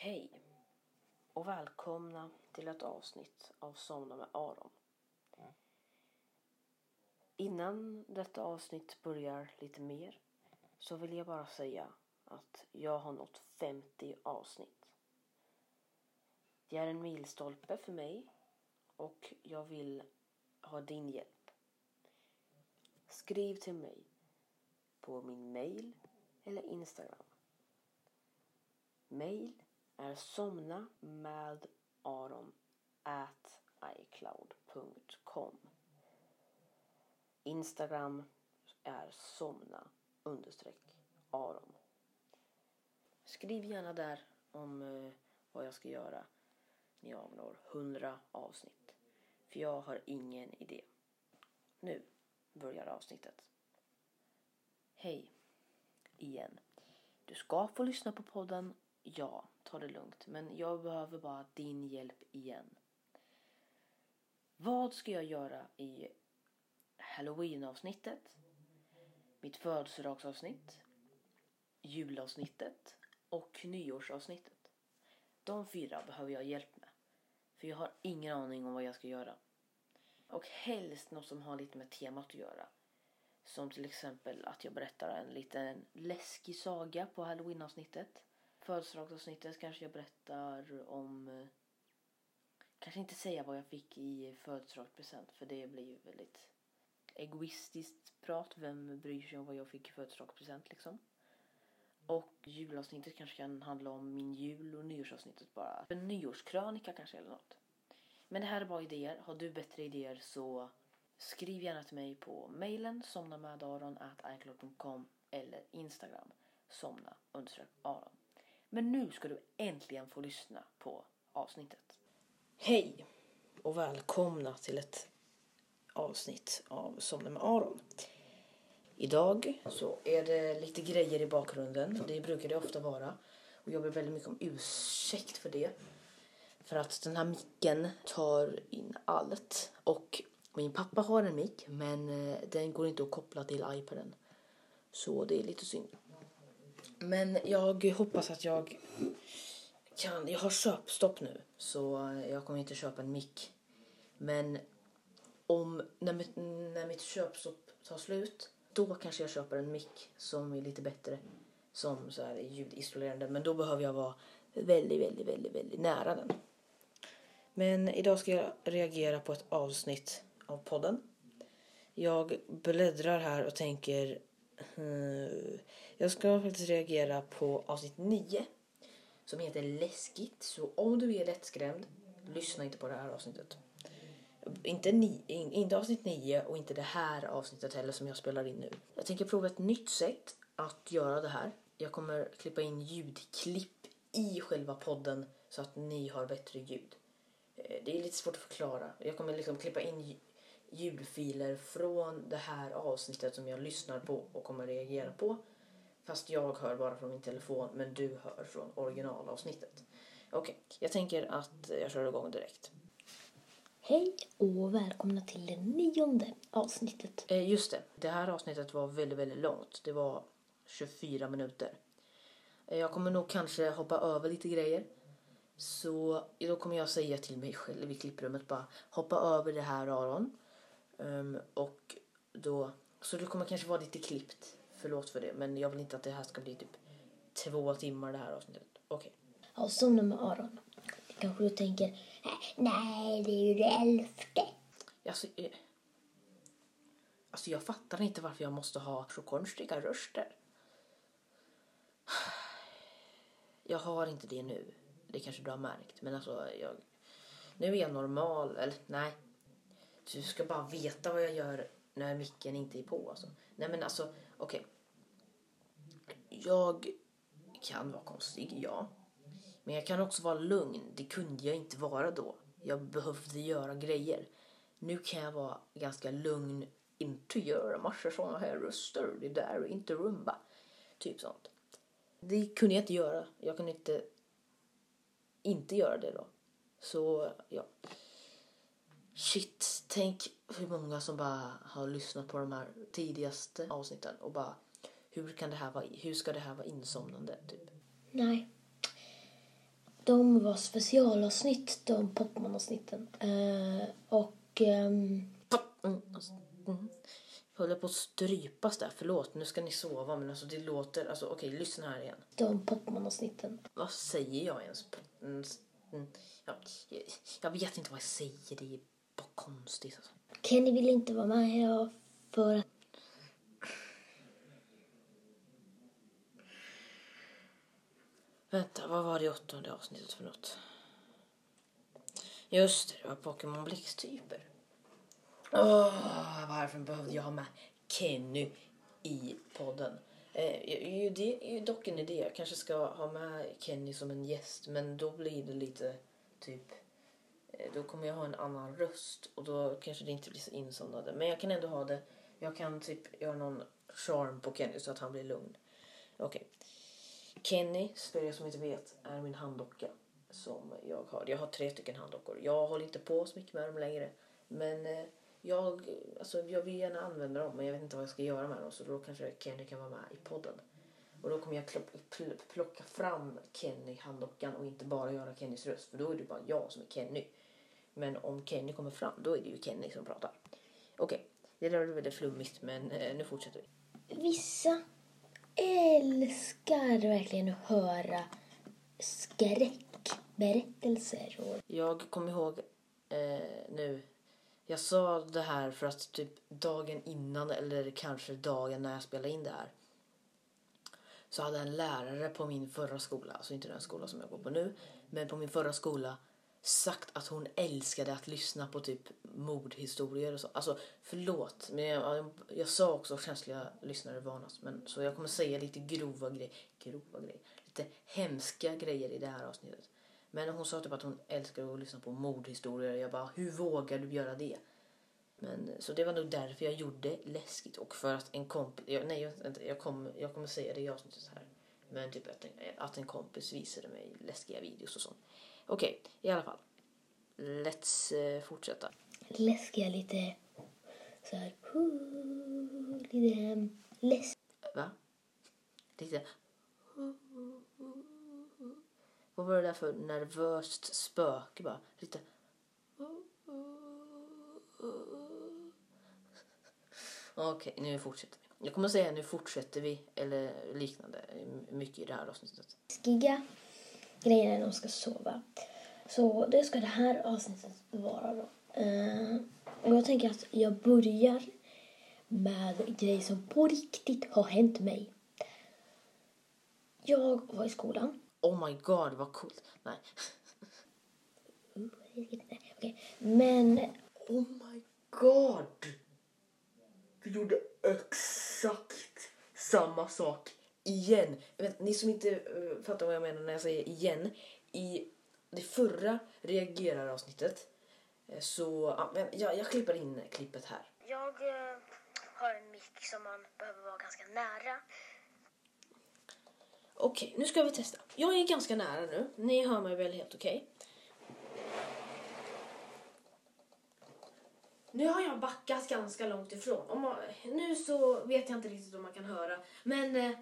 Hej och välkomna till ett avsnitt av Somna med Aron. Innan detta avsnitt börjar lite mer så vill jag bara säga att jag har nått 50 avsnitt. Det är en milstolpe för mig och jag vill ha din hjälp. Skriv till mig på min mail eller Instagram. Mail är somna med aron at icloud.com. Instagram är somna understreck aron. Skriv gärna där om eh, vad jag ska göra när jag når 100 avsnitt. För jag har ingen idé. Nu börjar avsnittet. Hej igen. Du ska få lyssna på podden. Ja, ta det lugnt. Men jag behöver bara din hjälp igen. Vad ska jag göra i Halloween-avsnittet? Mitt födelsedagsavsnitt? Julavsnittet? Och nyårsavsnittet? De fyra behöver jag hjälp med. För jag har ingen aning om vad jag ska göra. Och helst något som har lite med temat att göra. Som till exempel att jag berättar en liten läskig saga på halloween-avsnittet. Födelsedagsavsnittet kanske jag berättar om... Eh, kanske inte säga vad jag fick i födelsedagspresent för det blir ju väldigt egoistiskt prat. Vem bryr sig om vad jag fick i födelsedagspresent liksom? Och julavsnittet kanske kan handla om min jul och nyårsavsnittet bara. En nyårskrönika kanske eller något. Men det här är bara idéer. Har du bättre idéer så skriv gärna till mig på mailen somnamedaron.icloud.com eller Instagram somna aron. Men nu ska du äntligen få lyssna på avsnittet. Hej och välkomna till ett avsnitt av Somna med Aron. Idag så är det lite grejer i bakgrunden. Det brukar det ofta vara. Och jag ber väldigt mycket om ursäkt för det. För att den här micken tar in allt. Och min pappa har en mick men eh, den går inte att koppla till iPaden. Så det är lite synd. Men jag hoppas att jag kan. Jag har köpstopp nu så jag kommer inte köpa en mick. Men om när mitt, när mitt köpstopp tar slut då kanske jag köper en mick som är lite bättre som så här ljudisolerande men då behöver jag vara väldigt, väldigt, väldigt, väldigt nära den. Men idag ska jag reagera på ett avsnitt av podden. Jag bläddrar här och tänker Eh, jag ska faktiskt reagera på avsnitt 9 som heter Läskigt. Så om du är lättskrämd, lyssna inte på det här avsnittet. Inte, ni, inte avsnitt 9 och inte det här avsnittet heller som jag spelar in nu. Jag tänker prova ett nytt sätt att göra det här. Jag kommer klippa in ljudklipp i själva podden så att ni har bättre ljud. Eh, det är lite svårt att förklara. Jag kommer liksom klippa in ljudfiler från det här avsnittet som jag lyssnar på och kommer reagera på. Fast jag hör bara från min telefon men du hör från originalavsnittet. Okej, jag tänker att jag kör igång direkt. Hej och välkomna till det nionde avsnittet. Eh, just det, det här avsnittet var väldigt, väldigt långt. Det var 24 minuter. Eh, jag kommer nog kanske hoppa över lite grejer. Så då kommer jag säga till mig själv i klipprummet bara hoppa över det här Aron. Ehm, och då, så det kommer kanske vara lite klippt. Förlåt för det, men jag vill inte att det här ska bli typ två timmar det här avsnittet. Okej. Ja, somna med Aron. Kanske du tänker, "Äh, nej det är ju det elfte. Alltså, eh, alltså jag fattar inte varför jag måste ha så konstiga röster. Jag har inte det nu. Det kanske du har märkt. Men alltså, jag, nu är jag normal. Eller nej. Du ska bara veta vad jag gör när micken inte är på. Alltså. Nej men alltså, okej. Jag kan vara konstig, ja. Men jag kan också vara lugn. Det kunde jag inte vara då. Jag behövde göra grejer. Nu kan jag vara ganska lugn. Inte göra massa såna här röster. Det där är inte rumba. Typ sånt. Det kunde jag inte göra. Jag kunde inte inte göra det då. Så ja. Shit, tänk hur många som bara har lyssnat på de här tidigaste avsnitten och bara hur kan det här vara, hur ska det här vara insomnande typ? Nej. De var specialavsnitt, de Pokémon-avsnitten. Eh, och ehm, Mm, alltså, mm. Jag håller på att strypas där. Förlåt, nu ska ni sova. Men alltså det låter... Alltså okej, lyssna här igen. de Pokémon-avsnitten. Vad säger jag ens? Mm, mm, ja, jag, jag vet inte vad jag säger. Det är bara konstigt. Alltså. Kenny ville inte vara med idag för att Vänta, vad var det åttonde avsnittet för något? Just det, det var Pokémon blixttyper. Åh, varför behövde jag ha med Kenny i podden? Eh, det är ju dock en idé. Jag kanske ska ha med Kenny som en gäst. Men då blir det lite typ... Eh, då kommer jag ha en annan röst och då kanske det inte blir så insomnade. Men jag kan ändå ha det. Jag kan typ göra någon charm på Kenny så att han blir lugn. Okej. Kenny, för er som inte vet, är min handdocka som jag har. Jag har tre stycken handdockor. Jag håller inte på så mycket med dem längre. Men eh, jag, alltså, jag vill gärna använda dem men jag vet inte vad jag ska göra med dem. Så då kanske Kenny kan vara med i podden. Och då kommer jag plocka fram Kenny handdockan och inte bara göra Kennys röst. För då är det bara jag som är Kenny. Men om Kenny kommer fram då är det ju Kenny som pratar. Okej, det där var väldigt flummigt men eh, nu fortsätter vi. vissa älskar verkligen att höra skräckberättelser. Och Jag kommer ihåg eh, nu. Jag sa det här för att typ dagen innan eller kanske dagen när jag spelade in det här. Så hade en lärare på min förra skola, alltså inte den skola som jag går på nu, men på min förra skola sagt att hon älskade att lyssna på typ mordhistorier och så. Alltså förlåt, men jag, jag sa också känsliga lyssnare varnas. Men, så jag kommer säga lite grova grejer, grova grejer, lite hemska grejer i det här avsnittet. Men hon sa typ att hon älskar att lyssna på mordhistorier. Jag bara, hur vågar du göra det? Men, så det var nog därför jag gjorde läskigt. Och för att en kompis... Jag, nej, jag, vänta, jag, kom, jag kommer säga det i avsnittet här. Men typ att en, att en kompis visade mig läskiga videos och sånt. Okej, i alla fall. Let's eh, fortsätta. läskiga lite så här, lite um, läs Va? Lite... Vad var det där för nervöst spöke bara? Lite... Okej, nu fortsätter vi. Jag kommer säga nu fortsätter vi eller liknande mycket i det här avsnittet. läskiga grejer när de ska sova. Så det ska det här avsnittet vara då. Eh, och jag tänker att jag börjar med grejer som på riktigt har hänt mig. Jag var i skolan. Oh my god, vad coolt. Nej. Uh, Okej. Men Oh my god! Vi gjorde exakt samma sak igen. Vet, ni som inte uh, fattar vad jag menar när jag säger igen. I det förra reagerar-avsnittet eh, så... men jag, jag klipper in klippet här. jag eh, har en mick som man behöver vara ganska nära. Okej, nu ska vi testa. Jag är ganska nära nu. Ni hör mig väl helt okej? Nu har jag backat ganska långt ifrån. Om man, nu så vet jag inte riktigt om man kan höra. Men eh,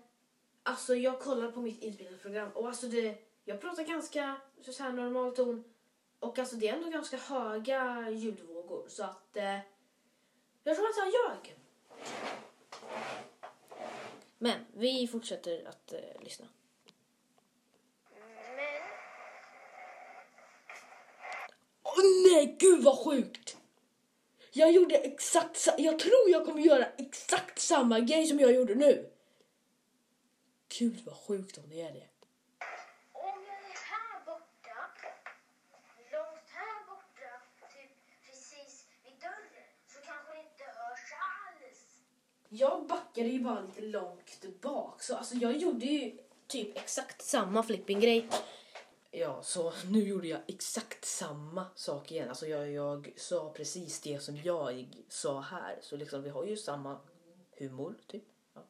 alltså jag kollar på mitt inspelningsprogram och alltså det, jag pratar ganska så här normal ton. Och alltså det är ändå ganska höga ljudvågor så att eh, jag tror att jag ljög. Men vi fortsätter att eh, lyssna. Men Åh nej, gud vad sjukt! Jag gjorde exakt Jag tror jag kommer göra exakt samma grej som jag gjorde nu. Gud vad sjukt om det är det. om jag är här borta, långt här borta, precis vid dörren, så kanske det inte hörs alls. Jag backade ju bara lite långt bak. Så alltså jag gjorde ju typ exakt samma flipping-grej. Ja, så nu gjorde jag exakt samma sak igen. Alltså jag, jag sa precis det som jag sa här. Så liksom vi har ju samma humor, typ. Ja.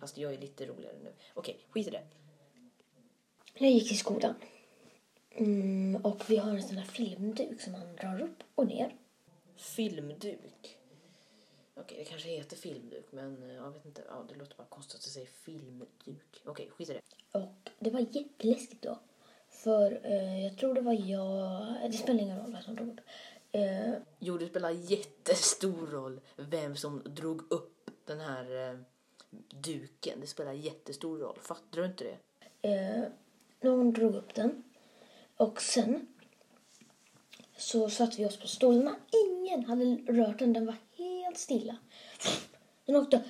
Fast jag är lite roligare nu. Okej, skit i det. Jag gick till skolan. Mm, och vi har en sån här filmduk som man drar upp och ner. Filmduk. Okej, det kanske heter filmduk, men eh, jag vet inte. Ja, det låter bara konstigt att säga filmduk. Okej, skit i det. Och det var jätteläskigt då. För eh, jag tror det var jag, det spelar ingen roll vem som drog upp. Eh, Jo, det spelar jättestor roll vem som drog upp den här eh, duken. Det spelar jättestor roll. Fattar du inte det? eh, någon drog upp den. Och sen så satte vi oss på stolarna. Ingen hade rört den, den var helt stilla. Den åkte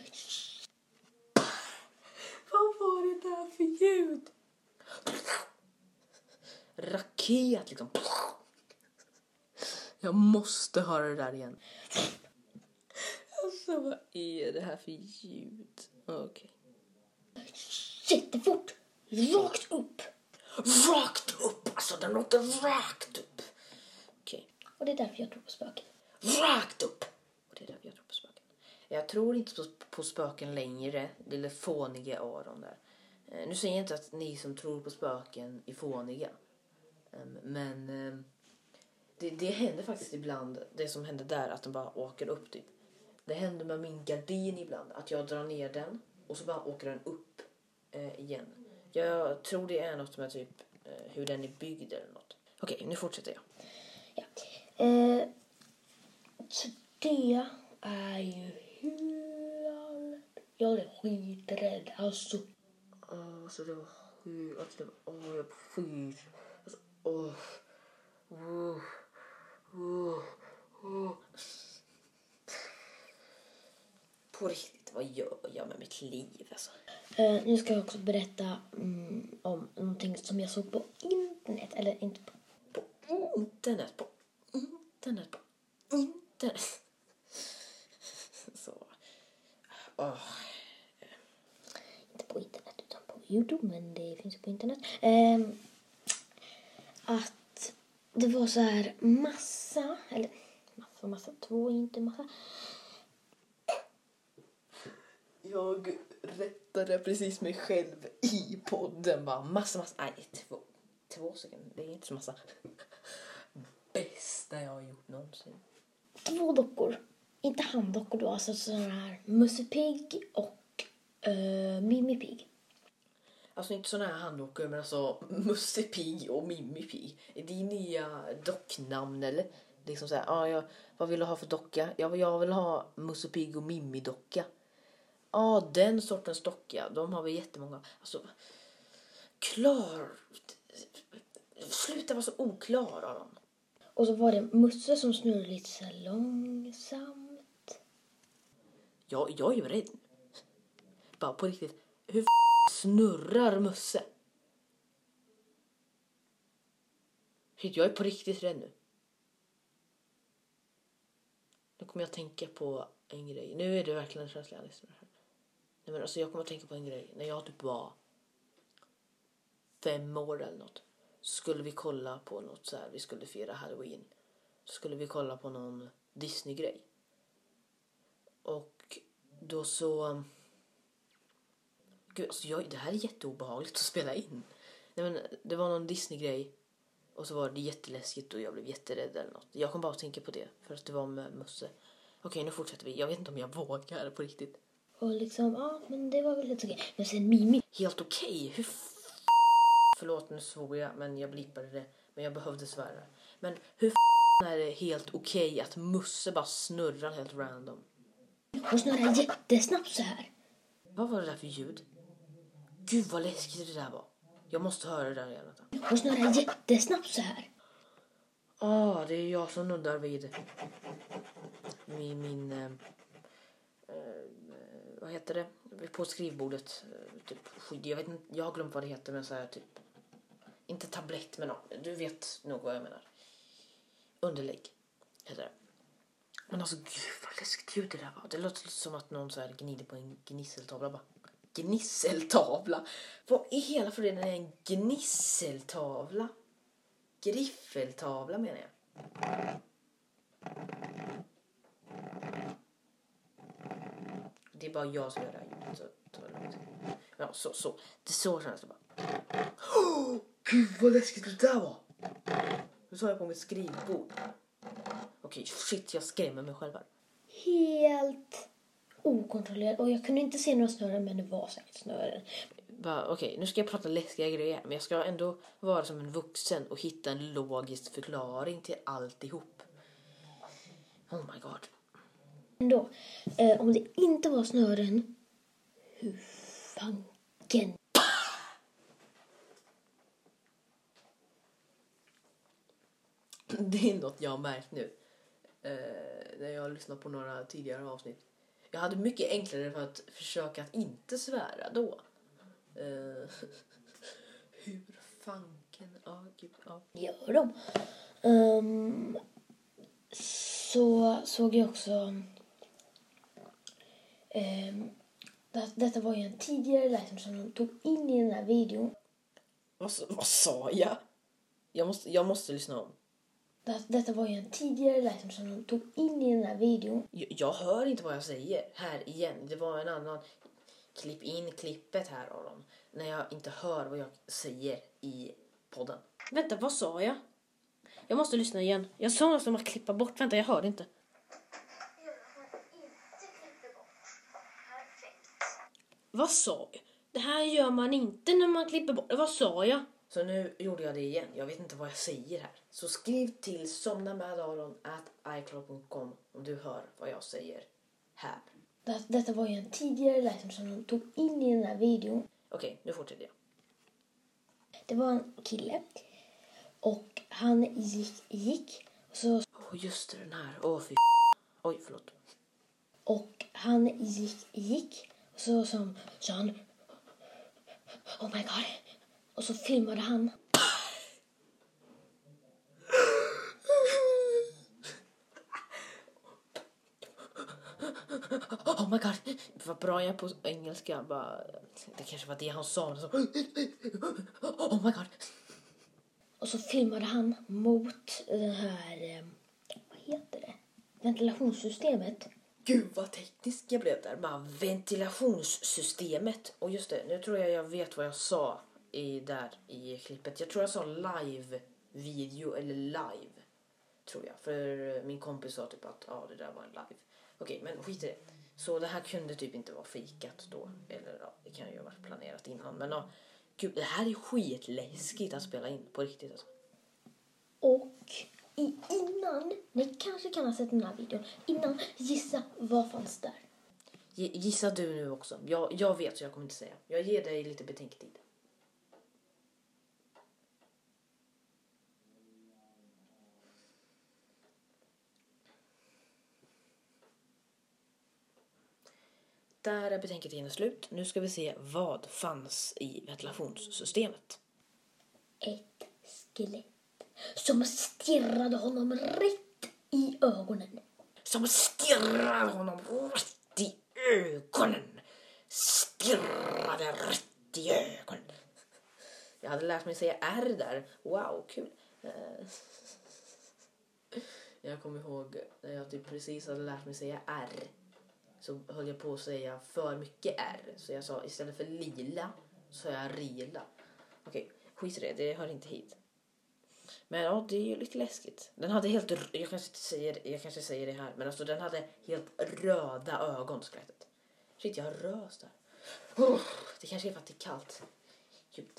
Vad var det där för ljud? Raket liksom. Jag måste höra det där igen. Alltså vad är det här för ljud? Okej. jättefort, rakt upp. Rakt upp! Alltså den låter rakt upp. Okej. Och det är därför jag tror på spöken. Rakt upp! Och det är därför jag tror på spöken. Jag tror inte på, på spöken längre. Lille fåniga Aron där. Eh, nu säger jag inte att ni som tror på spöken är fåniga. Em, men em, det, det händer faktiskt ibland, det som hände där, att den bara åker upp typ. Det händer med min gardin ibland, att jag drar ner den och så bara åker den upp eh, igen. Jag tror det är något med typ eh, hur den är byggd eller något. Okej, nu fortsätter jag. Ja. Eh, så det är ju helt... Jag är skiträdd alltså. Åh, alltså det var sjukt. Alltså det var, åh, jag på åh. Åh. Åh. Åh. På riktigt, vad gör jag med mitt liv alltså? Eh, nu ska jag också berätta mm, om någonting som jag såg på internet. Eller inte på... På internet, på internet, på internet. Så. Åh. Inte på internet utan på Youtube. Men det finns på internet. Eh, att det var så här massa. Eller massa, massa. Två, inte massa. Jag rättade precis mig själv i podden. Bara massa, massa. Nej, två, två stycken. Det är inte så massa. Bästa jag har gjort någonsin. Två dockor. Inte handdockor då. Alltså sådana här Musse Pigg och eh, Mimmi Pigg. Alltså inte såna här handdockor men alltså Musse Pigg och Mimmi Pigg. Är det nya docknamn eller? Liksom såhär, ah, jag, vad vill du ha för docka? Ja, jag vill ha Musse Pigg och Mimmi docka. Ja, ah, den sortens docka. De har vi jättemånga. Alltså, klar. Sluta vara så oklar Aron. Och så var det Musse som snurrade lite så långsamt. Jag, jag är ju rädd. Bara på riktigt. Hur snurrar Musse? Shit, jag är på riktigt rädd nu. Nu kommer jag att tänka på en grej. Nu är det verkligen en känsla här. Nej, men alltså jag kommer att tänka på en grej. När jag typ var fem år eller något. Så skulle vi kolla på något så här. Vi skulle fira halloween. Så skulle vi kolla på någon Disney-grej. Och då så... Gud, alltså jag, det här är jätteobehagligt att spela in. Nej, men det var någon Disney-grej. Och så var det jätteläskigt och jag blev jätterädd eller något. Jag kom bara att tänka på det för att det var med Musse. Okej, nu fortsätter vi. Jag vet inte om jag vågar på riktigt. Och liksom, ja men det var väl helt okej. Men sen Mimi. Helt okej? Hur f- Förlåt, nu svor jag, men jag blippade det. Men jag behövde svära. Men hur f- är det helt okej att Musse bara snurrar helt random? Hon snurrade jättesnabbt så här. Vad var det där för ljud? Gud vad läskigt det där var. Jag måste höra det där igen. Hon snurrade jättesnabbt så här. Ah, det är jag som nuddar vid min, min eh, eh, vad heter det? På skrivbordet. eh, Typ, skydd. jag, vet inte, jag har glömt vad det heter men så här typ. Inte tablett men ja, du vet nog vad jag menar. Underlägg heter det. Men alltså gud vad läskigt ljud det där var. Det låter som att någon så här gnider på en gnisseltavla bara. Gnisseltavla? Vad i hela friden är en gnisseltavla? Griffeltavla menar jag. Det är bara jag som gör det här ljudet. Så tar det. Ja, så, så. Det så känns det bara. Oh, Gud vad läskigt det där var. Nu sa jag på mitt skrivbord. Okej, shit jag skrämmer mig själv här. Helt okontrollerat. Och jag kunde inte se några snören men det var säkert snören. Okej, nu ska jag prata läskiga grejer men jag ska ändå vara som en vuxen och hitta en logisk förklaring till alltihop. Oh my god. Ändå, eh, om det inte var snören, hur fanken? Det är något jag har märkt nu. Eh, när jag har lyssnat på några tidigare avsnitt. Jag hade mycket enklare för att försöka att inte svära då. Eh, hur fanken... Ja, gud. Ja. Gör de? Ehm, så såg jag också... Um, det, detta var ju en tidigare livestream som de tog in i den här videon. Vad, vad sa jag? Jag måste, jag måste lyssna om. Det, detta var ju en tidigare livestream som de tog in i den här videon. Jag, jag hör inte vad jag säger här igen. Det var en annan... Klipp in klippet här Aron. När jag inte hör vad jag säger i podden. Vänta, vad sa jag? Jag måste lyssna igen. Jag sa något om att klippa bort. Vänta, jag hörde inte. Vad sa jag? Det här gör man inte när man klipper bort. Vad sa jag? Så nu gjorde jag det igen. Jag vet inte vad jag säger här. Så skriv till somna med Aron at icloud.com om du hör vad jag säger här. Det, detta var ju en tidigare livestream som de tog in i den här videon. Okej, nu fortsätter jag. Det var en kille och han gick, gick och så Åh, just det, den här. Åh, fy Oj, förlåt. Och han gick, gick och så som, sa han Oh my god. Och så filmade han. Oh my god, vad bra jag är på engelska. Bara, det kanske var det han sa. Så, oh my god. Och så filmade han mot den här, eh, vad heter det? Ventilationssystemet. Gud vad teknisk jag blev där. Bara ventilationssystemet. Och just det, nu tror jag jag vet vad jag sa i, där i klippet. Jag tror jag sa live video eller live. Tror jag. För min kompis sa typ att ja, det där var en live. Okej, men skit i det. Så det här kunde typ inte vara fikat då. Eller ja, det kan ju ha varit planerat innan. Men ja, gud, det här är skitläskigt att spela in på riktigt alltså. Och i, innan, ni kanske kan ha sett den här videon. Innan, gissa vad fanns där? Gi- Gissa du nu också. Jag, jag vet så jag kommer inte säga. Jag ger dig lite betänketid. Där är betänketiden slut. Nu ska vi se vad fanns i ventilationssystemet. Ett skelett som stirrade honom rätt i ögonen. Som stirrade honom rätt i ögonen. Stirrade rätt i ögonen. Jag hade lärt mig säga R där. Wow, kul. Eh, Jag kommer ihåg när jag typ precis hade lärt mig säga R. Så höll jag på att säga för mycket R. Så jag sa istället för lila så sa jag rila. Okej, skit i det. Det hör inte hit. Men ja, det är ju lite läskigt. Den hade helt, jag kanske inte säger, jag kanske säger det här, men alltså den hade helt röda ögon skelettet. Shit, jag rös där. Oh, det kanske är för att det är kallt. Gud.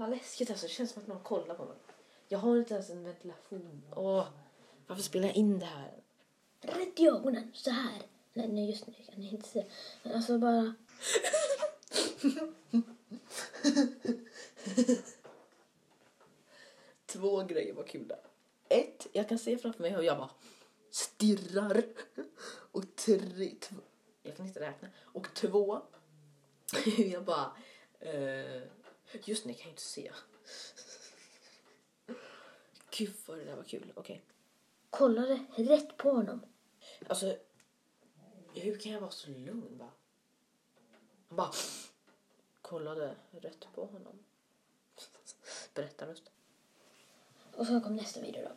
Vad läskigt alltså, det känns som att någon kollar på mig. Jag har inte ens en ventilation. Åh, varför spelar jag in det här? Rätt i ögonen, så här. Nej, nej just nu kan jag inte se. Men alltså bara... Två grejer var kul där. Ett, jag kan se framför mig hur jag bara stirrar. Och tre, två, jag kan inte räkna. Och två, hur jag bara, eh, just nu kan jag inte se. Gud vad det där var kul. Okej. Kollade rätt på honom. Alltså, hur kan jag vara så lugn bara? Han bara kollade rätt på honom. Berättarröst. Och så kom nästa video då.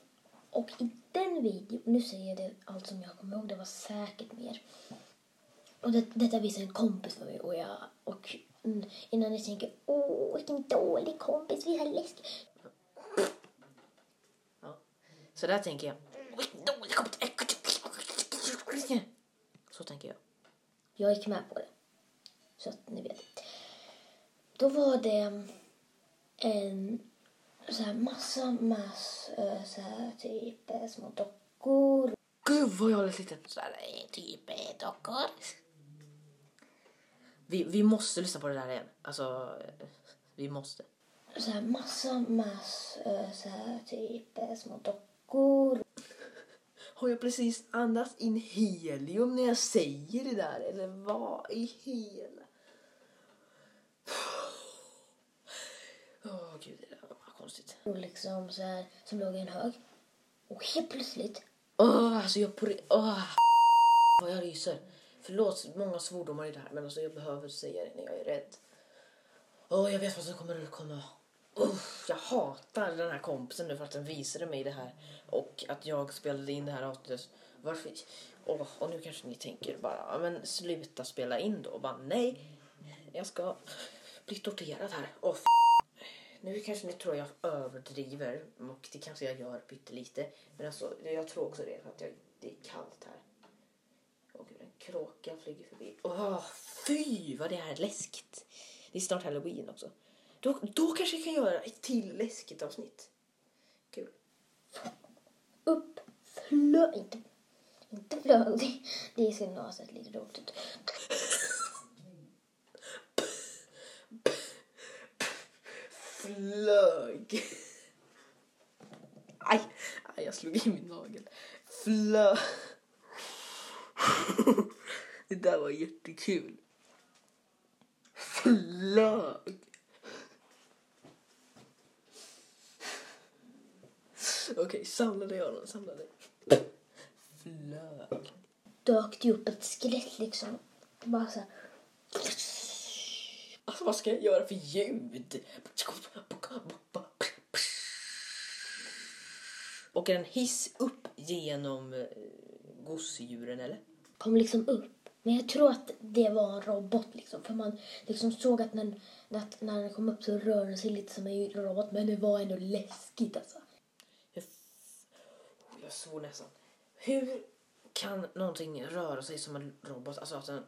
Och i den videon, nu säger jag det allt som jag kommer ihåg, det var säkert mer. Och det, detta visade en kompis för mig och jag, och mm, innan ni tänker, åh vilken dålig kompis, vi har läsk. Ja. Så där tänker jag. Så tänker jag. Jag gick med på det. Så att ni vet. Då var det en så här massa mass, eh, så här typ eh, små dockor. Gud vad jag har läst lite sådär, eh, typ dockor. Vi, vi måste lyssna på det där igen. Alltså, vi måste. Så här massa mass, eh, så här typ små dockor. Har jag precis andats in helium när jag säger det där? Eller vad i hela... Åh gud, det där var konstigt. Och liksom så här, som låg i en hög. Och helt plötsligt Åh, alltså jag på Åh, vad jag ryser. Förlåt, många svordomar i det här, men alltså jag behöver säga det när jag är rädd. Åh, jag vet vad som kommer att komma. Uff, jag hatar den här kompisen nu för att den visade mig det här och att jag spelade in det här avsnittet. Varför? Oh, och nu kanske ni tänker bara, men sluta spela in då. Och bara, nej, jag ska bli torterad här. Oh, f- nu kanske ni tror jag överdriver och det kanske jag gör pyttelite. Men alltså, jag tror också det för att jag, det är kallt här. Och en kråka flyger förbi. Åh, fy vad det är läskigt. Det är snart halloween också. Då, då kanske jag kan göra ett till läskigt avsnitt. Kul. upp flög. Inte, inte flög. Det, det skulle nog ha sett lite roligt ut. Flög. Aj, aj, jag slog i min nagel. Flög. Det där var jättekul. Flög. Okej, samla dig Aron, samla dig. Flög. Dök det upp ett skelett liksom. Bara så här. Alltså vad ska jag göra för ljud? Och en hiss upp genom eh, gosedjuren eller? Kom liksom upp. Men jag tror att det var en robot liksom. För man liksom såg att när, att när den kom upp så rörde den sig lite som en robot. Men det var ändå läskigt alltså. Jag svor nästan. Hur kan någonting röra sig som en robot? Alltså att den,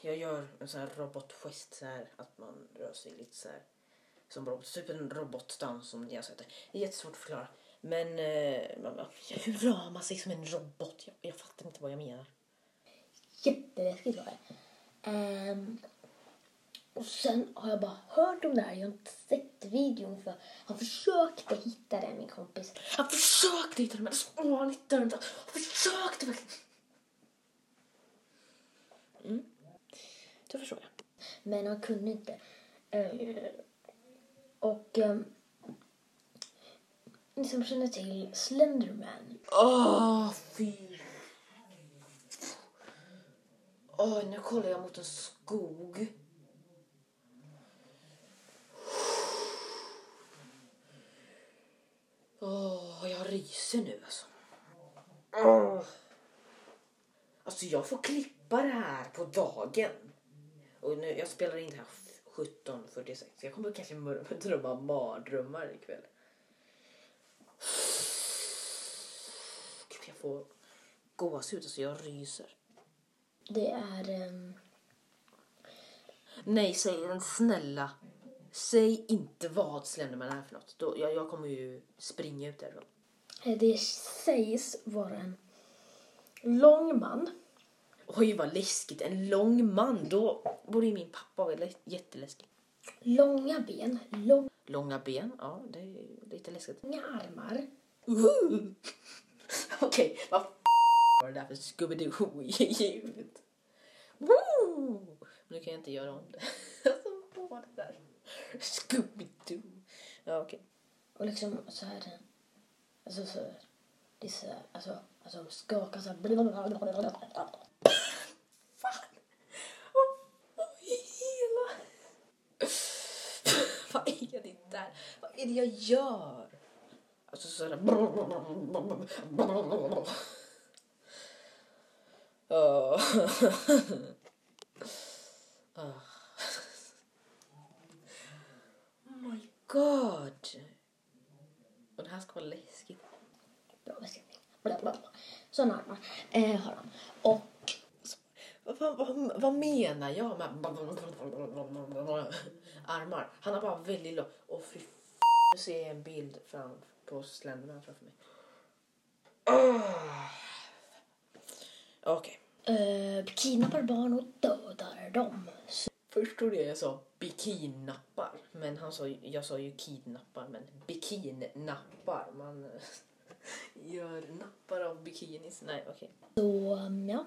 jag gör en sån här robotgest så här att man rör sig lite så här som robot. Typ en robotdans som ni har sett. Det Det är jättesvårt att förklara. Men eh, hur rör man sig som en robot? Jag, jag fattar inte vad jag menar. Jätteläskigt var det. Um, och sen har jag bara hört om det här. Jag har inte sett videon för han försökte hitta den min kompis. Han försökte hitta den men åh, han hittade den inte. Han försökte verkligen. Mm. Då förstår jag. Men han kunde inte. Eh, och um, ni som känner till Slenderman. Åh, fy. Åh, nu kollar jag mot en skog. Åh, jag ryser nu alltså. Åh. Alltså jag får klippa det här på dagen. Och nu, jag spelar in det här 17.46. Jag kommer kanske drömma mardrömmar ikväll. Gud, jag får gåshud, alltså jag ryser. Det är... ehm, Nej, säg den snälla. Säg inte vad Slenderman är för något. Då, jag, jag kommer ju springa ut därifrån. eh, det sägs vara en lång man. Oj, vad läskigt. En lång man. Då borde ju min pappa vara lä- jätteläskig. Långa ben, långa Långa ben, ja, det är lite läskigt. armar. Woohoo! Okej, vad f- var det där för Scooby-Doo-ljud? Nu kan jag inte göra om det. Alltså, vad var det där? Scooby-Doo. Ja, okej. Och liksom så här... Alltså så... Det är så här, alltså, alltså skakar så här. Fan! Och vad hela... Vad är det där? Vad är det jag gör? Alltså så här... Oh my god! Och det här ska vara läskigt. Bra beskrivning. Sådana armar eh, har han. Och vad, vad, vad menar jag med armar? Han har bara väldigt lång... Åh fy. Nu ser jag en bild fram på Slenderman framför mig. Ah. Okej. Eh, kidnappar barn och dödar dem. Först trodde jag jag sa bikinappar. Men han sa, jag sa ju kidnappar. Men bikinappar. Man gör nappar av bikinis. Nej, okej. Så um, ja.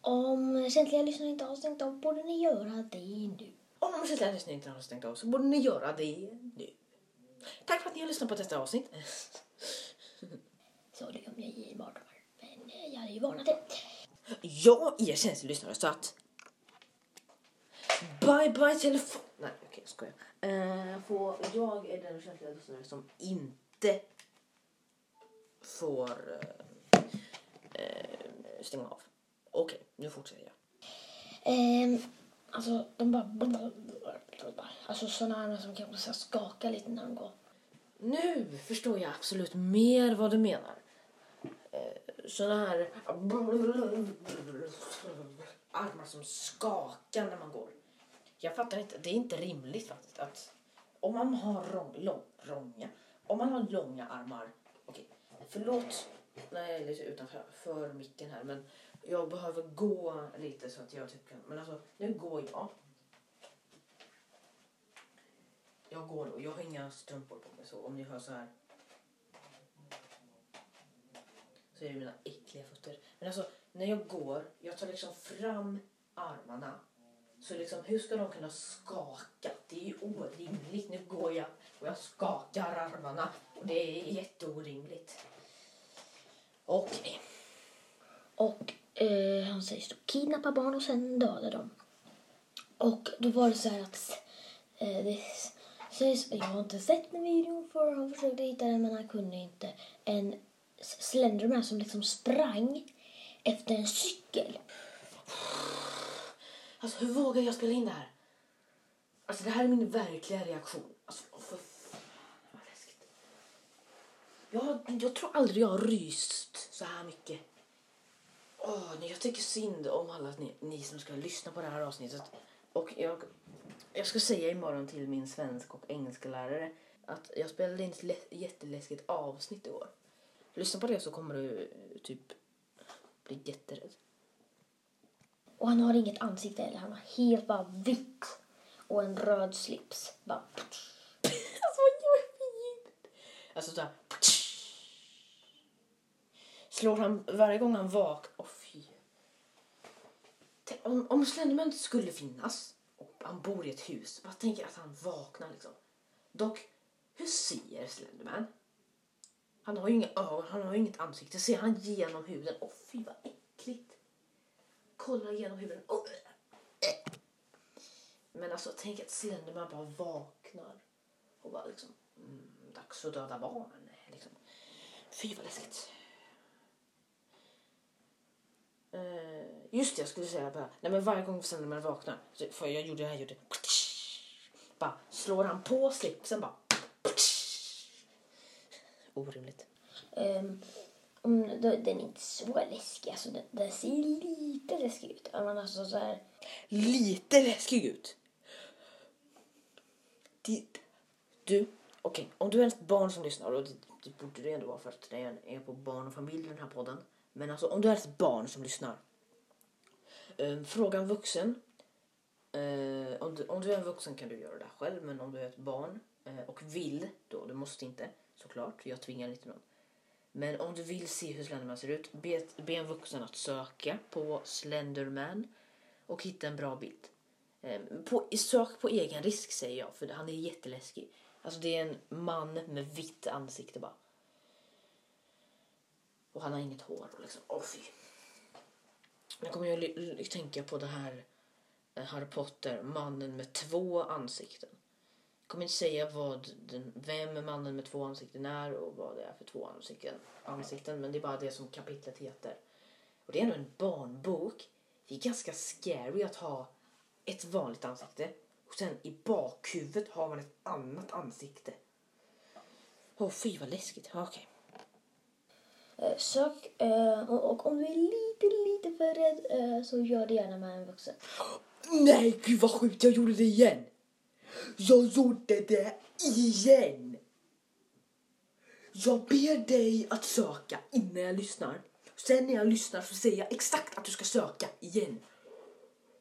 Om känsliga lyssnare inte har stängt av borde ni göra det nu. Om känsliga lyssnare inte har stängt av så borde ni göra det nu. Tack för att ni har lyssnat på detta avsnitt. Sorry om jag ger mardrömmar. Men jag hade ju varnat er. Jag är känslig lyssnare så att... Bye bye telefon... Nej, okej, jag skojar. Uh, får, jag är den känsliga lyssnare som inte får uh, uh, stänga av. Okej, nu fortsätter jag. Ehm, alltså de bara... Alltså sådana här som kanske skakar lite när de går. Nu förstår jag absolut mer vad du menar. Eh, Såna här armar som skakar när man går. Jag fattar inte. Det är inte rimligt faktiskt att om man har lång, lång, långa, om man har långa armar. Okej, förlåt när jag är lite utanför för micken här men jag behöver gå lite så att jag typ kan. Men alltså nu går jag. Jag går och Jag har inga strumpor på mig så om ni hör så här. Så är det mina äckliga fötter. Men alltså när jag går, jag tar liksom fram armarna. Så liksom hur ska de kunna skaka? Det är ju orimligt. Nu går jag och jag skakar armarna. Och det är jätteorimligt. Okej. Och eh, han säger så kidnappa barn och sen döda dem. Och då var det så här att eh, det sägs, jag har inte sett den videon för han försökte hitta den men han kunde inte. En Slenderman som liksom sprang efter en cykel. Alltså hur vågar jag spela in det här? Alltså det här är min verkliga reaktion. Alltså för fan vad läskigt. Jag, jag tror aldrig jag har ryst så här mycket. Åh, nej, jag tycker synd om alla ni, ni som ska lyssna på det här avsnittet. Och jag, jag ska säga imorgon till min svensk och engelska lärare att jag spelade in ett lä- jätteläskigt avsnitt i år. Lyssna på det så kommer du typ bli jätterädd. Och han har inget ansikte heller. Han har helt bara vitt och en röd slips. Bara, Alltså vad jobbigt. Alltså såhär. Slår han varje gång han vaknar. Åh fy. Tänk, Om, om Slenderman inte skulle finnas och han bor i ett hus. Vad tänker att han vaknar liksom? Dock, hur ser Slenderman? Han har ju inga ögon, han har ju inget ansikte. Ser han genom huden? Åh fy vad äckligt. Kollar genom huvudet. Oh. Men alltså tänk att Slenderman bara vaknar och bara liksom mm, dags att döda barn. Liksom. Fy vad läskigt. Uh, just det, jag skulle säga bara, nej men varje gång Slenderman vaknar, så- för jag gjorde det här ljudet. bara slår han på slipsen bara orimligt. Um, om, då- den är inte så läskig. Alltså, den, den ser lite läskig ut. Men alltså, så här, lite läskig ut. Det, du, okej, om du är ett barn som lyssnar, och det, det borde det ändå vara för att det är, på barn och familj den här podden. Men alltså om du är ett barn som lyssnar. Um, fråga en vuxen. Uh, om, du, om du är en vuxen kan du göra det själv, men om du är ett barn uh, och vill, då, du måste inte såklart, jag tvingar inte någon. Men om du vill se hur Slenderman ser ut, be, be en vuxen att söka på Slenderman och hitta en bra bild. Ehm, på, sök på egen risk säger jag, för han är jätteläskig. Alltså det är en man med vitt ansikte bara. Och han har inget hår. och Liksom. Åh fy. Nu kommer jag tänka på det här eh, Harry Potter, mannen med två ansikten. Jag kommer inte säga vad den, vem mannen med två ansikten är och vad det är för två ansikten, ansikten. Men det är bara det som kapitlet heter. Och det är ändå en barnbok. Det är ganska scary att ha ett vanligt ansikte och sen i bakhuvudet har man ett annat ansikte. Åh fy vad läskigt. Okej. Eh, sök eh, och, och om du är lite, lite för rädd eh, så gör det gärna med en vuxen. Nej, gud vad sjukt, jag gjorde det igen. Jag gjorde det igen. Jag ber dig att söka innan jag lyssnar. Sen när jag lyssnar så säger jag exakt att du ska söka igen.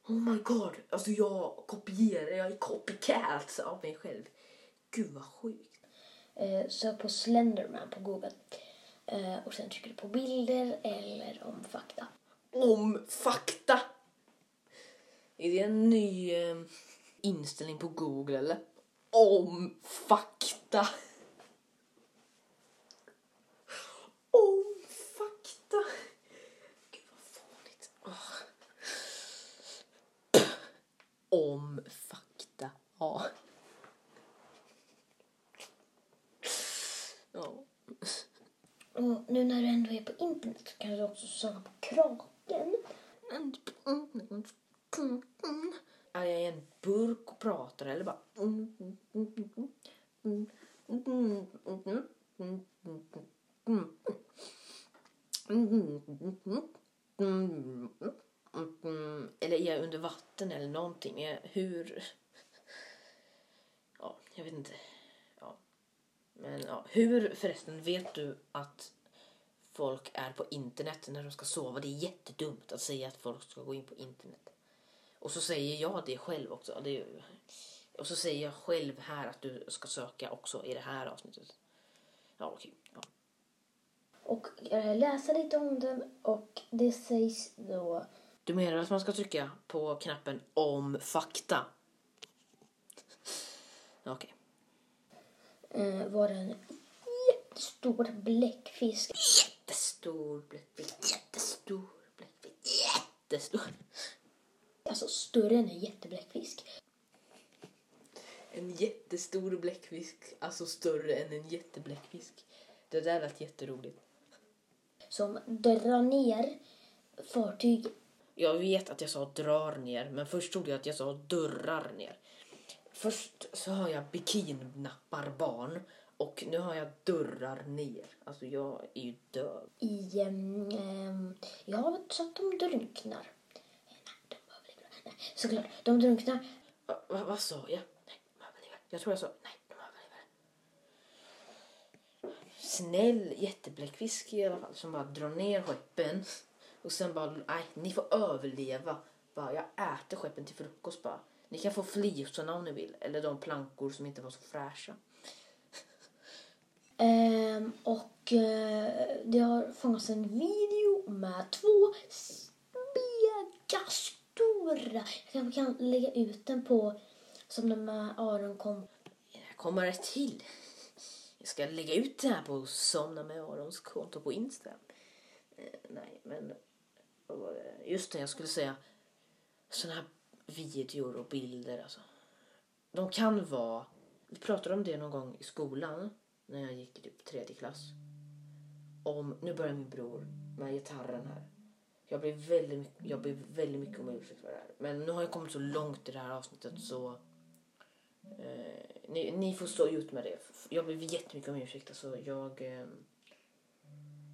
Oh my god, alltså jag kopierar, jag är copycat av mig själv. Gud vad sjukt. Eh, sök på Slenderman på Google. Eh, och sen trycker du på bilder eller om fakta. Om fakta. Är det en ny eh, inställning på Google eller? Om fakta. Om fakta. Gud vad fånigt. Om fakta. Ja. Ja. Och nu när du ändå är på internet så kan du också söka på Kraken. Är jag i en burk och pratar eller bara... Eller är jag under vatten eller någonting? Är- Hur... Ja, jag vet inte. Ja. Men ja, hur förresten vet du att folk är på internet när de ska sova? Det är jättedumt att säga att folk ska gå in på internet. Och så säger jag det själv också. Det är, och så säger jag själv här att du ska söka också i det här avsnittet. Ja, okej. Ja. Och eh, läsa lite om den och det sägs då Du menar att man ska trycka på knappen om fakta? Okej. eh, var en jättestor bläckfisk. Jättestor bläckfisk. Jättestor bläckfisk. Jättestor. Alltså större än en jättebläckfisk. En jättestor bläckfisk. Alltså större än en jättebläckfisk. Det där lät jätteroligt. Som drar ner fartyg. Jag vet att jag sa drar ner, men först trodde jag att jag sa dörrar ner. Först så har jag bikinappar barn och nu har jag dörrar ner. Alltså jag är ju döv. i um, um, i havet så att de drunknar. Nej, de överlever. Nej, såklart, de drunknar. Va, va, vad sa jag? Nej, de överlever. Jag tror jag sa nej, de överlever. Snäll jättebläckfisk i alla fall som bara drar ner skeppen och sen bara nej, ni får överleva. Bara, jag äter skeppen till frukost bara. Ni kan få flisorna om ni vill eller de plankor som inte var så fräscha. Ehm, och eh, det har fångats en video med två mega stora. Jag kanske kan lägga ut den på som de med Aron kom. Jag kommer till. Jag ska lägga ut det här på Somna med Arons konto på Instagram. Eh, nej, men? Just det, jag skulle säga såna här videor och bilder alltså. De kan vara, vi pratade om det någon gång i skolan när jag gick i typ tredje klass. Om, nu börjar min bror med gitarren här. Jag ber väldigt mycket, jag ber väldigt mycket om ursäkt för det här. Men nu har jag kommit så långt i det här avsnittet så Eh, ni, ni får stå ut med det. Jag ber jättemycket om ursäkt. Alltså, jag, eh,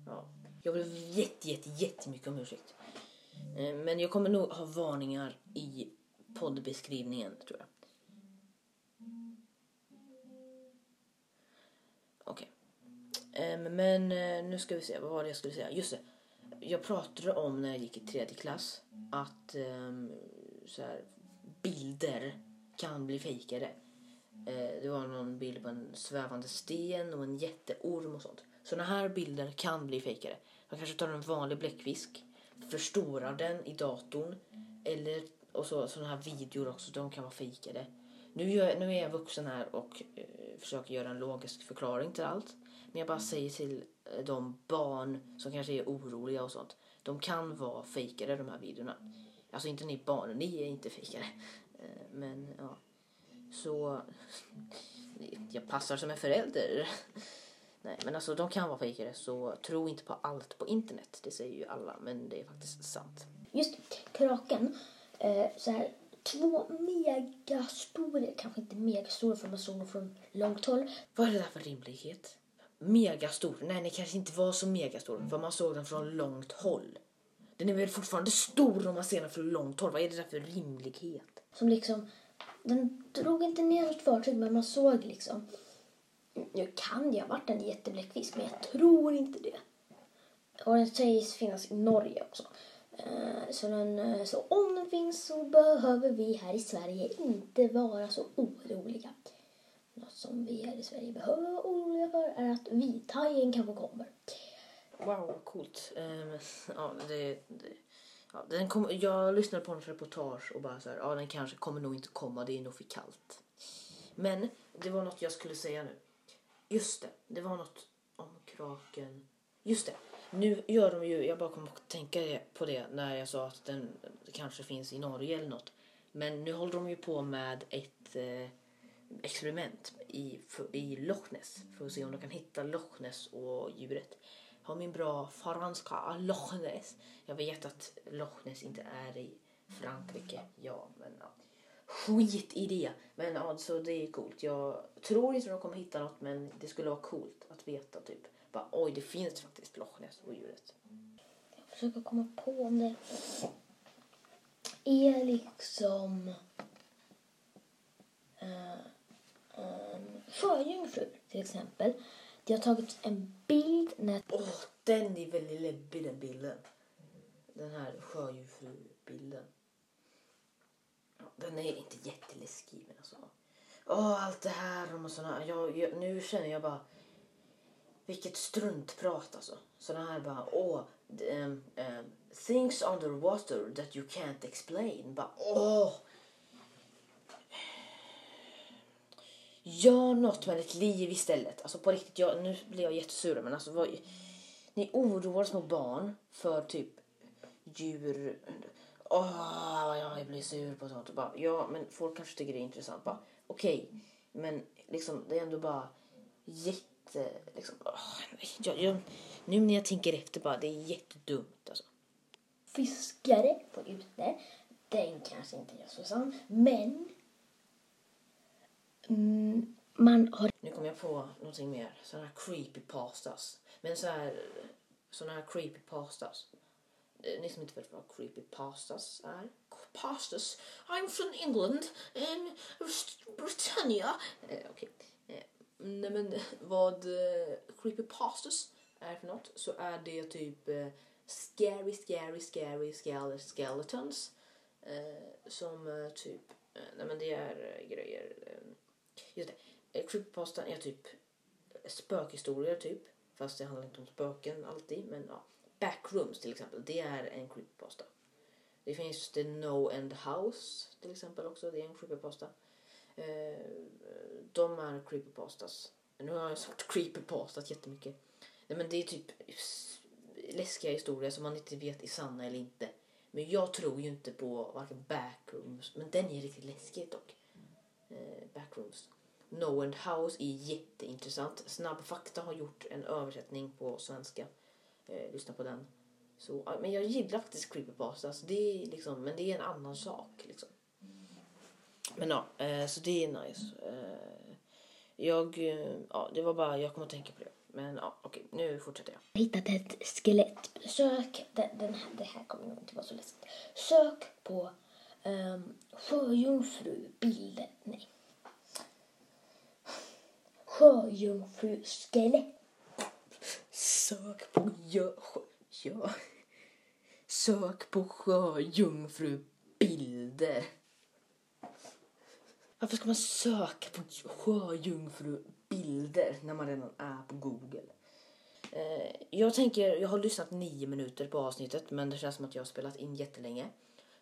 ja, jag ber jätte, jätte, jättemycket om ursäkt. Eh, men jag kommer nog ha varningar i poddbeskrivningen, tror jag. Okej. Eh, men eh, nu ska vi se, vad var det jag skulle säga? Just det. Jag pratade om när jag gick i tredje klass att um, så här, bilder kan bli fejkade. Uh, det var någon bild på en svävande sten och en jätteorm och sånt. Sådana här bilder kan bli fejkade. Man kanske tar en vanlig bläckfisk, förstorar den i datorn eller och så sådana här videor också, de kan vara fejkade. Nu, gör, nu är jag vuxen här och uh, försöker göra en logisk förklaring till allt. Men jag bara säger till eh, de barn som kanske är oroliga och sånt. De kan vara fejkade de här videorna. Alltså inte ni barn, ni är inte fejkade. Eh, men ja. Så jag passar som en förälder. Nej, men alltså de kan vara fejkade så tro inte på allt på internet. Det säger ju alla, men det är faktiskt sant. Just kraken. Eh, så här, två megastora, kanske inte megastora för man såg från långt håll. Vad är det där för rimlighet? Megastor. Nej, den kanske inte var så megastor för man såg den från långt håll. Den är väl fortfarande stor om man ser den från långt håll. Vad är det där för rimlighet? Som liksom, den drog inte ner ett fartyg men man såg liksom. Nu kan det ha varit en jättebläckfisk men jag tror inte det. Och den sägs finnas i Norge också. Eh, så, den, eh, så om den finns så behöver vi här i Sverige inte vara så oroliga. Som vi här i Sverige behöver vara oroliga för är att vithajen kanske kommer. Wow, vad coolt. Um, ja, det, det, ja, den kom, jag lyssnade på en reportage och bara så här, ja den kanske kommer nog inte komma, det är nog för kallt. Men det var något jag skulle säga nu. Just det, det var något om kraken. Just det, nu gör de ju, jag bara kom att tänka på det när jag sa att den kanske finns i Norge eller något. Men nu håller de ju på med ett eh, experiment i, för, i Loch Ness för att se om de kan hitta Loch Ness och djuret. Har min bra franska Loch Ness. Jag vet att Loch Ness inte är i Frankrike. Ja, men ja. Skit i det. Men alltså det är coolt. Jag tror inte de kommer hitta något men det skulle vara coolt att veta typ. Bara, oj, det finns faktiskt Loch Ness och djuret. Jag försöker komma på om det är liksom uh, sjöjungfrur till exempel. Det har tagits en bild när Åh, den är väldigt läbbig den bilden. Den här sjöjungfrubilden. Den är inte jätteläskig men alltså. Åh, allt det här och sådana. Jag, jag, nu känner jag bara. Vilket struntprat alltså. Såna här bara, åh. Um, um, things underwater that you can't explain. Bara, åh. Gör något med ditt liv istället. Alltså på riktigt, jag, nu blir jag jättesur men alltså vad, ni oroar små barn för typ djur. Åh, jag blir sur på sånt. Bara, ja, men folk kanske tycker det är intressant. Bara, Okej, men liksom det är ändå bara jätte... Liksom, oh, jag, jag, nu när jag tänker efter bara, det är jättedumt alltså. fiskare på ute. Den kanske inte är så sann, men man har Nu kom jag på någonting mer. Sådana här creepypastas. Men så här, såna här creepypastas. pastas. Eh, ni som inte vet vad creepypastas är. Pastas. I'm from England. Um, Britannia. Eh, Okej. Eh, nej men vad eh, creepypastas är för något så är det typ eh, scary, scary, scary skele- skeletons. Eh, som eh, typ, eh, nej men det är eh, grejer. Eh, just det. Eh, Creepypastan är typ spökhistorier typ. Fast det handlar inte om spöken alltid. Men ja. Backrooms till exempel. Det är en creepypasta. Det finns The No End House till exempel också. Det är en creepypasta. Eh, de är creepypastas. Nu har jag sagt creepypastas jättemycket. Nej men det är typ läskiga historier som man inte vet är sanna eller inte. Men jag tror ju inte på varken backrooms. Men den är riktigt läskig dock. Eh, backrooms. No End House är jätteintressant. Snabb Fakta har gjort en översättning på svenska. Eh, lyssna på den. Så, men jag gillar faktiskt creepypastas. Det är liksom, men det är en annan sak. Liksom. Men ja, eh, så det är nice. Eh, jag, eh, ja, det var bara, jag kommer att tänka på det. Men ja, okej, nu fortsätter jag. hittat ett skelett. Sök, den, den här, det här kommer nog inte vara så läskigt. Sök på um, sjöjungfrubilder. Nej. Sjöjungfruskelett. Sök på jö... sjö- Ja. Sök på sjöjungfrubilder. Varför ska man söka på sjöjungfrubilder när man redan är på Google? Eh, jag tänker, jag har lyssnat nio minuter på avsnittet men det känns som att jag har spelat in jättelänge.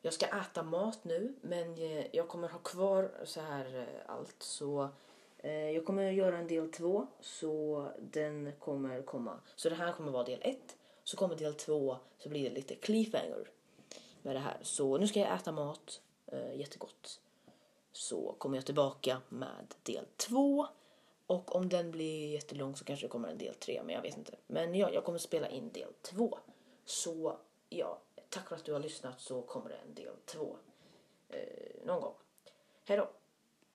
Jag ska äta mat nu men eh, jag kommer ha kvar så här eh, allt så Eh, jag kommer göra en del två så den kommer komma. Så det här kommer vara del ett så kommer del två så blir det lite cliffhanger med det här. Så nu ska jag äta mat, eh, jättegott. Så kommer jag tillbaka med del två och om den blir jättelång så kanske det kommer en del tre, men jag vet inte. Men ja, jag kommer spela in del två. Så ja, tack för att du har lyssnat så kommer det en del två eh, någon gång. Hej då!